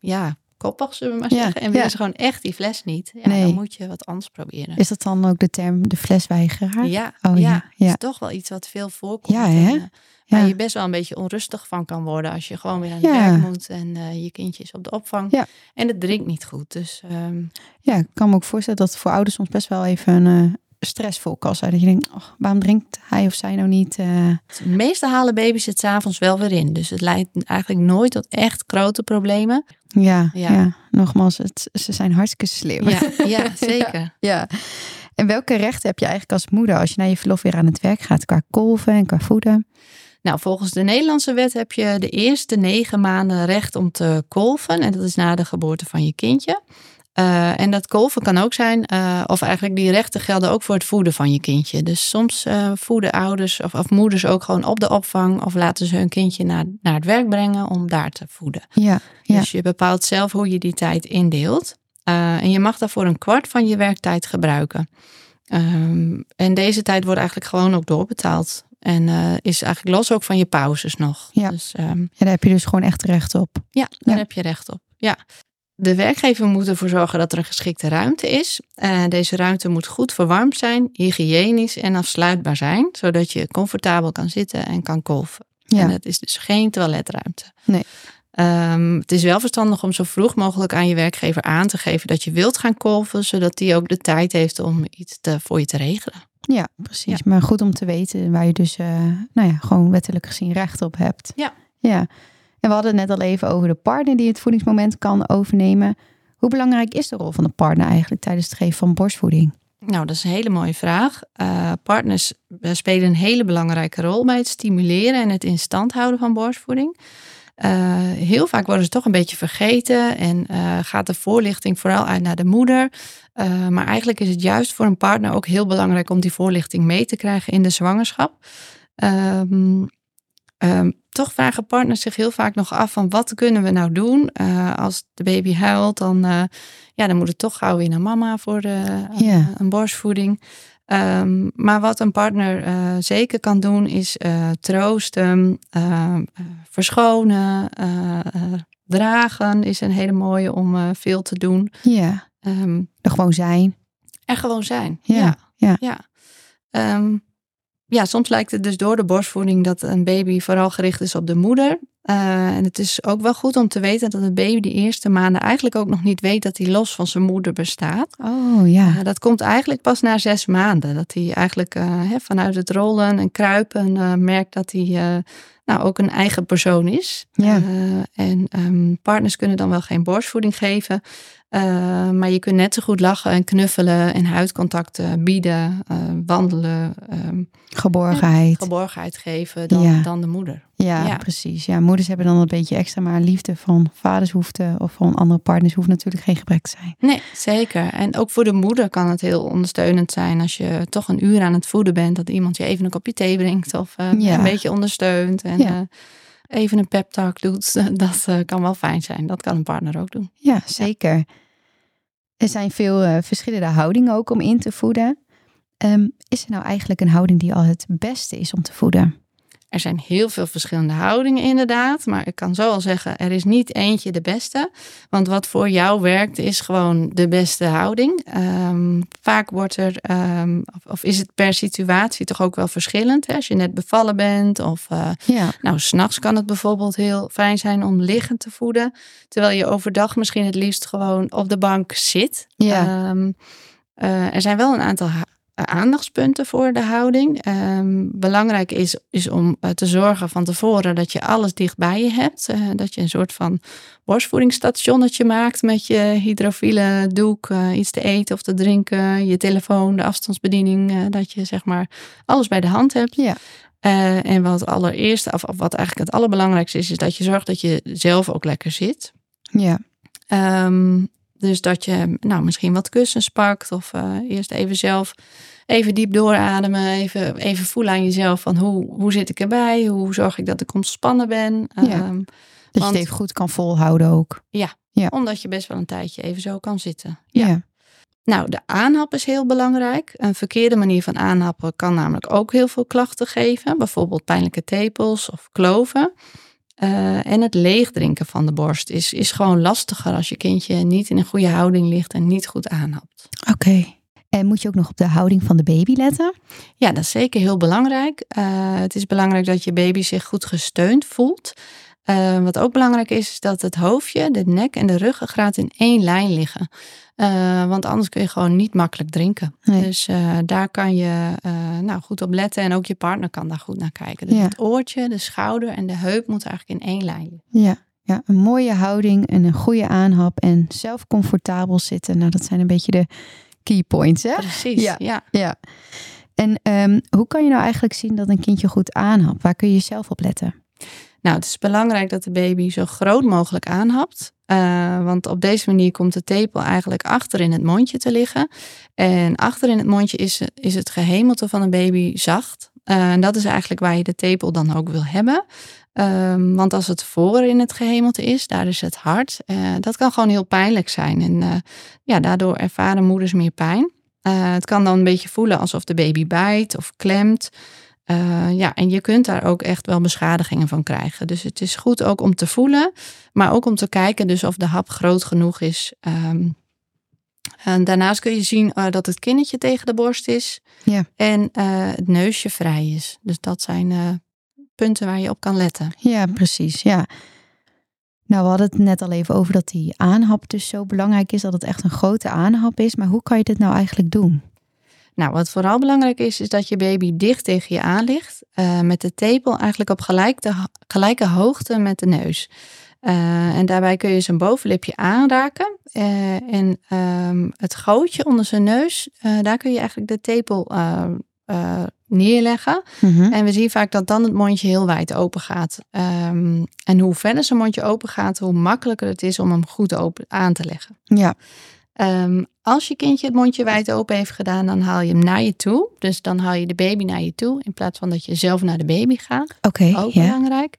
ja, koppig, zullen we maar Ja, zeggen. En willen ja. ze gewoon echt die fles niet. Ja, Nee. Dan moet je wat anders proberen. Is dat dan ook de term de flesweigeraar? Ja, Oh, ja, ja, is toch wel iets wat veel voorkomt. Ja, en, hè? eh, Ja. Waar je best wel een beetje onrustig van kan worden als je gewoon weer aan het werk moet en eh, je kindje is op de opvang. En het drinkt niet goed. Dus ehm, Ja, ik kan me ook voorstellen dat voor ouders soms best wel even een eh, stressvol kan zijn. Dat je denkt, oh, waarom drinkt hij of zij nou niet? eh, meestal halen baby's het s'avonds wel weer in. Dus het leidt eigenlijk nooit tot echt grote problemen. Ja, ja. Ja. nogmaals, het, ze zijn hartstikke slim. Ja, ja zeker. Ja. En welke rechten heb je eigenlijk als moeder als je na je verlof weer aan het werk gaat qua kolven en qua voeden? Nou, volgens de Nederlandse wet heb je de eerste negen maanden recht om te kolven. En dat is na de geboorte van je kindje. Eh, en dat kolven kan ook zijn, eh, of eigenlijk die rechten gelden ook voor het voeden van je kindje. Dus soms eh, voeden ouders of, of moeders ook gewoon op de opvang of laten ze hun kindje naar, naar het werk brengen om daar te voeden. Ja, ja. Dus je bepaalt zelf hoe je die tijd indeelt. En je mag daarvoor een kwart van je werktijd gebruiken. Ehm, en deze tijd wordt eigenlijk gewoon ook doorbetaald. En is eigenlijk los ook van je pauzes nog. Ja. Dus ehm, ja, daar heb je dus gewoon echt recht op. ja, daar Ja. heb je recht op. Ja. De werkgever moet ervoor zorgen dat er een geschikte ruimte is. Eh, deze ruimte moet goed verwarmd zijn, hygiënisch en afsluitbaar zijn, zodat je comfortabel kan zitten en kan kolven. Ja. En het is dus geen toiletruimte. Nee. Ehm, het is wel verstandig om zo vroeg mogelijk aan je werkgever aan te geven dat je wilt gaan kolven, zodat die ook de tijd heeft om iets te, voor je te regelen. Ja, precies. Maar goed om te weten waar je dus, eh, nou ja, gewoon wettelijk gezien recht op hebt. Ja. Ja. En we hadden het net al even over de partner die het voedingsmoment kan overnemen. Hoe belangrijk is de rol van de partner eigenlijk tijdens het geven van borstvoeding? Nou, dat is een hele mooie vraag. Eh, partners eh, spelen een hele belangrijke rol bij het stimuleren en het in stand houden van borstvoeding. Eh, heel vaak worden ze toch een beetje vergeten en gaat de voorlichting vooral uit naar de moeder. Maar eigenlijk is het juist voor een partner ook heel belangrijk om die voorlichting mee te krijgen in de zwangerschap. Ehm, ehm, toch vragen partners zich heel vaak nog af van wat kunnen we nou doen Eh, als de baby huilt, dan, eh, ja, dan moet het toch gauw weer naar mama voor de, Ja. een borstvoeding. Ehm, maar wat een partner eh, zeker kan doen is eh, troosten, eh, eh, verschonen, eh, eh, dragen is een hele mooie om eh, veel te doen. Ja, Ehm, er gewoon zijn. er gewoon zijn. Ja, Ja. ja. Ja. Ehm, ja, soms lijkt het dus door de borstvoeding dat een baby vooral gericht is op de moeder. Eh, en het is ook wel goed om te weten dat een baby de eerste maanden eigenlijk ook nog niet weet dat hij los van zijn moeder bestaat. Oh ja. Uh, dat komt eigenlijk pas na zes maanden. Dat hij eigenlijk uh, hè, vanuit het rollen en kruipen merkt dat hij nou, ook een eigen persoon is. Ja. Eh, en um, partners kunnen dan wel geen borstvoeding geven. Uh, maar je kunt net zo goed lachen en knuffelen en huidcontact bieden, uh, wandelen. Um, geborgenheid. geborgenheid geven dan, Ja. dan de moeder. Ja, Ja. precies. Ja, moeders hebben dan een beetje extra, maar liefde van vaders hoeft eh, of van andere partners hoeft natuurlijk geen gebrek te zijn. Nee, zeker. En ook voor de moeder kan het heel ondersteunend zijn als je toch een uur aan het voeden bent, dat iemand je even een kopje thee brengt of uh, Ja. een beetje ondersteunt en Ja. Even een pep talk doet. Dat uh, kan wel fijn zijn. Dat kan een partner ook doen. Ja, zeker. Er zijn veel eh, verschillende houdingen ook om in te voeden. Ehm, is er nou eigenlijk een houding die al het beste is om te voeden? Er zijn heel veel verschillende houdingen inderdaad, maar ik kan zo al zeggen, er is niet eentje de beste. Want wat voor jou werkt is gewoon de beste houding. Ehm, vaak wordt er, um, of, is het per situatie toch ook wel verschillend. Hè? Als je net bevallen bent of uh, ja. nou, s'nachts kan het bijvoorbeeld heel fijn zijn om liggend te voeden. Terwijl je overdag misschien het liefst gewoon op de bank zit. Ja. Um, uh, er zijn wel een aantal aandachtspunten voor de houding. Um, belangrijk is, is om uh, te zorgen van tevoren dat je alles dicht bij je hebt. Uh, dat je een soort van borstvoedingsstationnetje maakt met je hydrofiele doek, uh, iets te eten of te drinken, je telefoon, de afstandsbediening. dat je zeg maar alles bij de hand hebt. Ja. en wat allereerst, of, of, wat eigenlijk het allerbelangrijkste is, is dat je zorgt dat je zelf ook lekker zit. Ja. Um, dus dat je nou, misschien wat kussens pakt of uh, eerst even zelf even diep doorademen. Even, even voelen aan jezelf van hoe, hoe zit ik erbij? Hoe zorg ik dat ik ontspannen ben? Ja, um, dat je het even goed kan volhouden ook. Ja, ja, omdat je best wel een tijdje even zo kan zitten. Ja. ja. Nou, de aanhap is heel belangrijk. Een verkeerde manier van aanhappen kan namelijk ook heel veel klachten geven. Bijvoorbeeld pijnlijke tepels of kloven. Uh, en het leegdrinken van de borst is, is gewoon lastiger als je kindje niet in een goede houding ligt en niet goed aanhapt. Oké. En moet je ook nog op de houding van de baby letten? Ja, dat is zeker heel belangrijk. Uh, het is belangrijk dat je baby zich goed gesteund voelt. Uh, wat ook belangrijk is, is dat het hoofdje, de nek en de ruggengraat in één lijn liggen. Uh, want anders kun je gewoon niet makkelijk drinken. Nee. Dus uh, daar kan je nou, goed op letten. En ook je partner kan daar goed naar kijken. Dus ja. het oortje, de schouder en de heup moeten eigenlijk in één lijn liggen. Ja. ja, een mooie houding en een goede aanhap. En zelf comfortabel zitten. Nou, dat zijn een beetje de key points, hè? Precies, ja. ja. ja. En um, hoe kan je nou eigenlijk zien dat een kindje goed aanhapt? Waar kun je zelf op letten? Nou, het is belangrijk dat de baby zo groot mogelijk aanhapt. Uh, want op deze manier komt de tepel eigenlijk achter in het mondje te liggen. En achter in het mondje is, is het gehemelte van een baby zacht. Uh, en dat is eigenlijk waar je de tepel dan ook wil hebben. Um, want als het voor in het gehemelte is, daar is het hard. Uh, dat kan gewoon heel pijnlijk zijn. En ja, daardoor ervaren moeders meer pijn. het kan dan een beetje voelen alsof de baby bijt of klemt. Ja, en je kunt daar ook echt wel beschadigingen van krijgen. Dus het is goed ook om te voelen, maar ook om te kijken dus of de hap groot genoeg is. Um, en daarnaast kun je zien uh, dat het kinnetje tegen de borst is ja. en uh, het neusje vrij is. Dus dat zijn punten waar je op kan letten. Ja, precies. Ja. Nou, we hadden het net al even over dat die aanhap dus zo belangrijk is, dat het echt een grote aanhap is. Maar hoe kan je dit nou eigenlijk doen? Nou, wat vooral belangrijk is, is dat je baby dicht tegen je aan ligt. Met de tepel eigenlijk op gelijke, gelijke hoogte met de neus. Uh, en daarbij kun je zijn bovenlipje aanraken. Uh, en um, het gootje onder zijn neus, daar kun je eigenlijk de tepel neerleggen. Mm -hmm. En we zien vaak dat dan het mondje heel wijd open gaat. Um, en hoe verder zijn mondje open gaat, hoe makkelijker het is om hem goed open aan te leggen. Ja. Um, als je kindje het mondje wijd open heeft gedaan, dan haal je hem naar je toe. Dus dan haal je de baby naar je toe in plaats van dat je zelf naar de baby gaat. Oké. Okay, Ook yeah. belangrijk.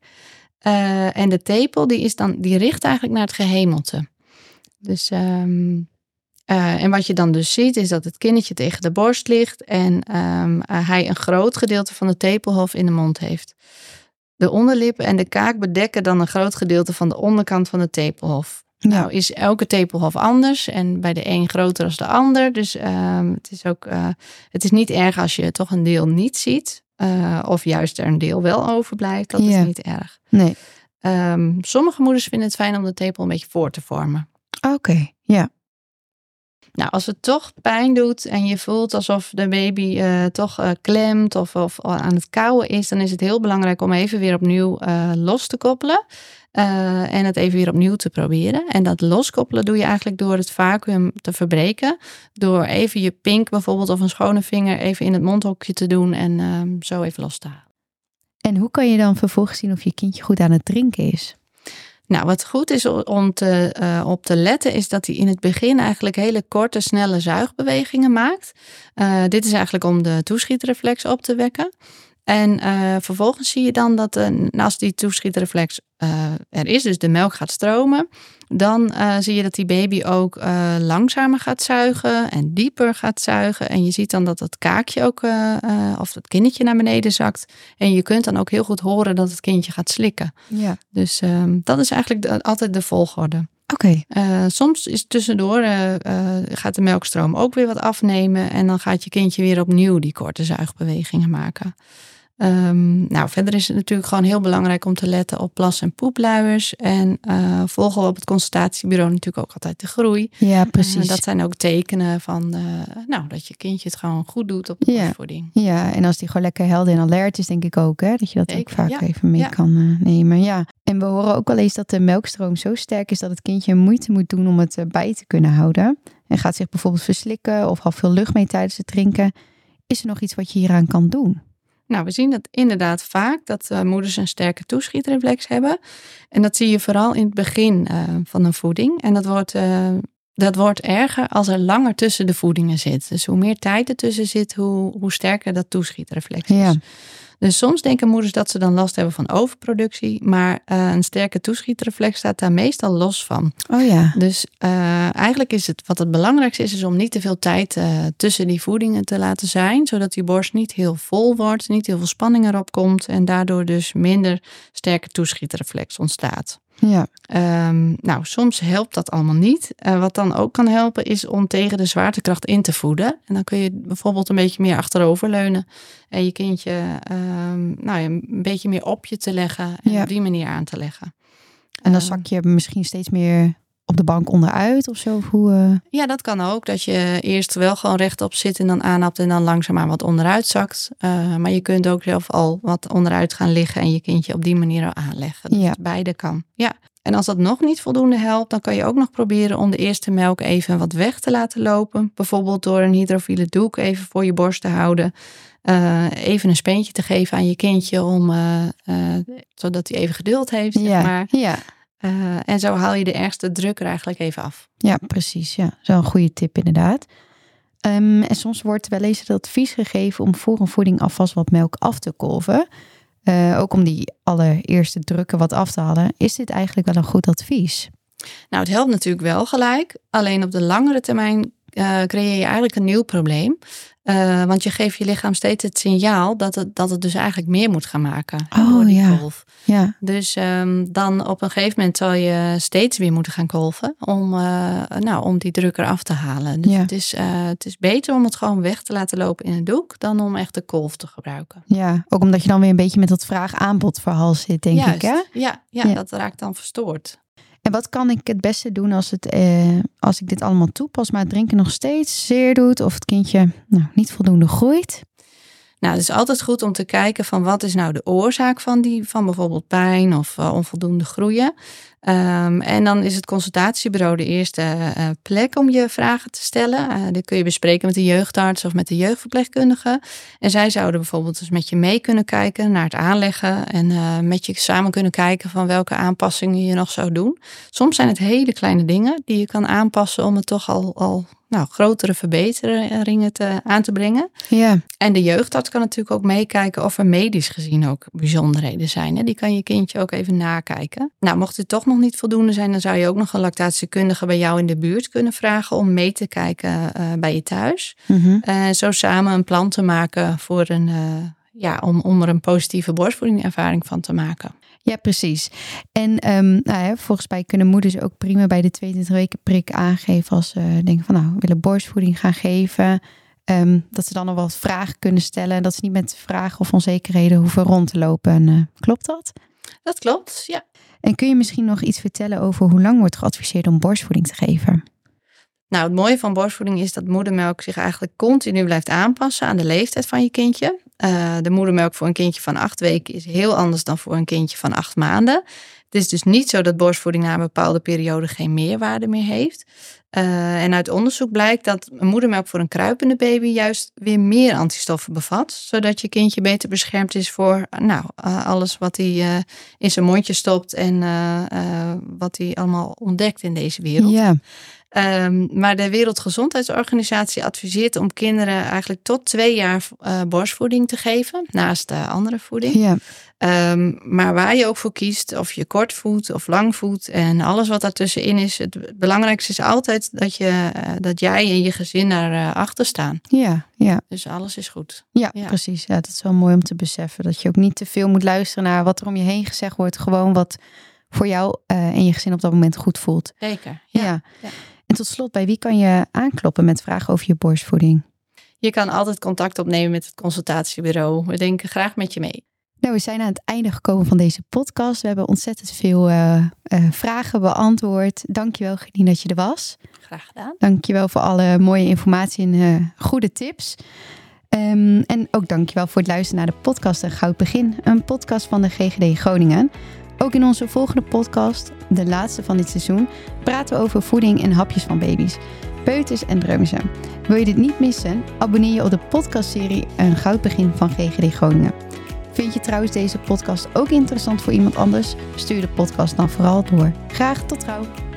Uh, en de tepel die is dan, die richt eigenlijk naar het gehemelte. Dus um, uh, en wat je dan dus ziet, is dat het kindertje tegen de borst ligt en um, uh, hij een groot gedeelte van de tepelhof in de mond heeft. De onderlip en de kaak bedekken dan een groot gedeelte van de onderkant van de tepelhof. Nou is elke tepelhof anders en bij de een groter als de ander. Dus um, het is ook, het is niet erg als je toch een deel niet ziet. Uh, of juist er een deel wel overblijft. Dat ja. is niet erg. Nee. Um, sommige moeders vinden het fijn om de tepel een beetje voor te vormen. Oké, okay. ja. Nou, als het toch pijn doet en je voelt alsof de baby uh, toch uh, klemt of, of aan het kauwen is, dan is het heel belangrijk om even weer opnieuw los te koppelen. En het even weer opnieuw te proberen. En dat loskoppelen doe je eigenlijk door het vacuüm te verbreken. Door even je pink bijvoorbeeld of een schone vinger even in het mondhokje te doen en uh, zo even los te halen. En hoe kan je dan vervolgens zien of je kindje goed aan het drinken is? Nou, wat goed is om te, uh, op te letten, is dat hij in het begin eigenlijk hele korte, snelle zuigbewegingen maakt. Uh, dit is eigenlijk om de toeschietreflex op te wekken. En uh, vervolgens zie je dan dat uh, als die toeschietreflex uh, er is, dus de melk gaat stromen, dan zie je dat die baby ook langzamer gaat zuigen en dieper gaat zuigen. En je ziet dan dat het kaakje ook, of het kindertje naar beneden zakt. En je kunt dan ook heel goed horen dat het kindje gaat slikken. Ja. Dus ehm, dat is eigenlijk de, altijd de volgorde. Oké. Okay. soms is tussendoor gaat de melkstroom ook weer wat afnemen. En dan gaat je kindje weer opnieuw die korte zuigbewegingen maken. Um, nou, verder is het natuurlijk gewoon heel belangrijk om te letten op plas- en poepluiers. En uh, volgen we op het consultatiebureau natuurlijk ook altijd de groei. Ja, precies. Uh, dat zijn ook tekenen van uh, nou, dat je kindje het gewoon goed doet op de ja. voeding. Ja, en als die gewoon lekker helder en alert is, denk ik ook hè, dat je dat Zeker, ook vaak ja. even mee Ja. kan nemen. Ja. En we horen ook wel eens dat de melkstroom zo sterk is dat het kindje moeite moet doen om het eh, bij te kunnen houden. En gaat zich bijvoorbeeld verslikken of haalt veel lucht mee tijdens het drinken. Is er nog iets wat je hieraan kan doen? Nou, we zien dat inderdaad vaak dat uh, moeders een sterke toeschietreflex hebben. En dat zie je vooral in het begin uh, van een voeding. En dat wordt, uh, dat wordt erger als er langer tussen de voedingen zit. Dus hoe meer tijd ertussen zit, hoe, hoe sterker dat toeschietreflex is. Ja. Dus soms denken moeders dat ze dan last hebben van overproductie. Maar een sterke toeschietreflex staat daar meestal los van. Oh ja. Dus uh, eigenlijk is het wat het belangrijkste is, is om niet te veel tijd uh, tussen die voedingen te laten zijn. Zodat die borst niet heel vol wordt, niet heel veel spanning erop komt. En daardoor dus minder sterke toeschietreflex ontstaat. Ja. Um, nou, soms helpt dat allemaal niet. Uh, wat dan ook kan helpen is om tegen de zwaartekracht in te voeden. En dan kun je bijvoorbeeld een beetje meer achteroverleunen. En je kindje um, nou ja, een beetje meer op je te leggen. En Ja. op die manier aan te leggen. En dan Eh, zak je misschien steeds meer op de bank onderuit of zo? Of hoe, eh, Ja, dat kan ook. Dat je eerst wel gewoon rechtop zit en dan aanhapt en dan langzaamaan wat onderuit zakt. Uh, maar je kunt ook zelf al wat onderuit gaan liggen en je kindje op die manier al aanleggen. Dus Ja. beide kan. Ja. En als dat nog niet voldoende helpt, dan kan je ook nog proberen om de eerste melk even wat weg te laten lopen. Bijvoorbeeld door een hydrofiele doek even voor je borst te houden. Uh, even een speentje te geven aan je kindje, om, zodat hij even geduld heeft. Zeg ja. maar. ja. Uh, en zo haal je de ergste druk er eigenlijk even af. Ja, precies. Ja, zo'n een goede tip inderdaad. Um, en soms wordt wel eens het advies gegeven om voor een voeding alvast wat melk af te kolven. Uh, ook om die allereerste drukken wat af te halen. Is dit eigenlijk wel een goed advies? Nou, het helpt natuurlijk wel gelijk. Alleen op de langere termijn uh, creëer je eigenlijk een nieuw probleem. Uh, want je geeft je lichaam steeds het signaal dat het, dat het dus eigenlijk meer moet gaan maken. Oh, door die ja. kolf. Ja. Dus um, dan op een gegeven moment zal je steeds weer moeten gaan kolven om, uh, nou, om die druk eraf te halen. Dus Ja. het, is, uh, het is beter om het gewoon weg te laten lopen in een doek dan om echt de kolf te gebruiken. ja, ook omdat je dan weer een beetje met dat vraag-aanbod verhaal zit, denk Juist. ik. Hè? Ja, ja, Ja. dat raakt dan verstoord. En wat kan ik het beste doen als, het, eh, als ik dit allemaal toepas, maar het drinken nog steeds zeer doet of het kindje nou, niet voldoende groeit? Nou, het is altijd goed om te kijken van wat is nou de oorzaak van die, van bijvoorbeeld pijn of uh, onvoldoende groeien. Um, en dan is het consultatiebureau de eerste uh, plek om je vragen te stellen. Uh, dit kun je bespreken met de jeugdarts of met de jeugdverpleegkundige. En zij zouden bijvoorbeeld dus met je mee kunnen kijken naar het aanleggen. En met je samen kunnen kijken van welke aanpassingen je nog zou doen. Soms zijn het hele kleine dingen die je kan aanpassen om het toch al, al nou, grotere verbeteringen te, aan te brengen. Ja, En de jeugdarts kan natuurlijk ook meekijken of er medisch gezien ook bijzonderheden zijn. Hè? Die kan je kindje ook even nakijken. Nou, mocht het toch nog niet voldoende zijn, dan zou je ook nog een lactatiekundige bij jou in de buurt kunnen vragen om mee te kijken uh, bij je thuis. En uh, zo samen een plan te maken voor een, uh, ja, om, om er een positieve borstvoedingervaring van te maken. Ja, precies. En um, nou ja, volgens mij kunnen moeders ook prima bij de 22 weken prik aangeven als ze denken van nou, we willen borstvoeding gaan geven. Um, dat ze dan nog wat vragen kunnen stellen en dat ze niet met vragen of onzekerheden hoeven rond te lopen. En, uh, klopt dat? Dat klopt, ja. En kun je misschien nog iets vertellen over hoe lang wordt geadviseerd om borstvoeding te geven? Nou, het mooie van borstvoeding is dat moedermelk zich eigenlijk continu blijft aanpassen aan de leeftijd van je kindje. Uh, de moedermelk voor een kindje van acht weken is heel anders dan voor een kindje van acht maanden. Het is dus niet zo dat borstvoeding na een bepaalde periode geen meerwaarde meer heeft. Uh, en uit onderzoek blijkt dat moedermelk voor een kruipende baby juist weer meer antistoffen bevat. Zodat je kindje beter beschermd is voor nou, uh, alles wat hij in zijn mondje stopt en wat hij allemaal ontdekt in deze wereld. Ja. Ehm, maar de Wereldgezondheidsorganisatie adviseert om kinderen eigenlijk tot twee jaar uh, borstvoeding te geven, naast de andere voeding. Ja. Ehm, maar waar je ook voor kiest, of je kort voedt of lang voedt en alles wat daartussenin is, het belangrijkste is altijd dat, je, uh, dat jij en je gezin daarachter uh, achter staan. Ja, ja. Dus alles is goed. Ja, ja, precies. Ja, dat is wel mooi om te beseffen. Dat je ook niet te veel moet luisteren naar wat er om je heen gezegd wordt. Gewoon wat voor jou uh, en je gezin op dat moment goed voelt. Zeker. Ja. ja. ja. En tot slot, bij wie kan je aankloppen met vragen over je borstvoeding? Je kan altijd contact opnemen met het consultatiebureau. We denken graag met je mee. Nou, we zijn aan het einde gekomen van deze podcast. We hebben ontzettend veel uh, uh, vragen beantwoord. Dankjewel, Gedien, dat je er was. Graag gedaan. Dankjewel voor alle mooie informatie en uh, goede tips. Um, en ook dankjewel voor het luisteren naar de podcast Een Goud Begin. Een podcast van de GGD Groningen. Ook in onze volgende podcast, de laatste van dit seizoen, praten we over voeding en hapjes van baby's, peuters en dreumissen. Wil je dit niet missen? Abonneer je op de podcastserie Een Goud Begin van GGD Groningen. Vind je trouwens deze podcast ook interessant voor iemand anders? Stuur de podcast dan vooral door. Graag tot trouw!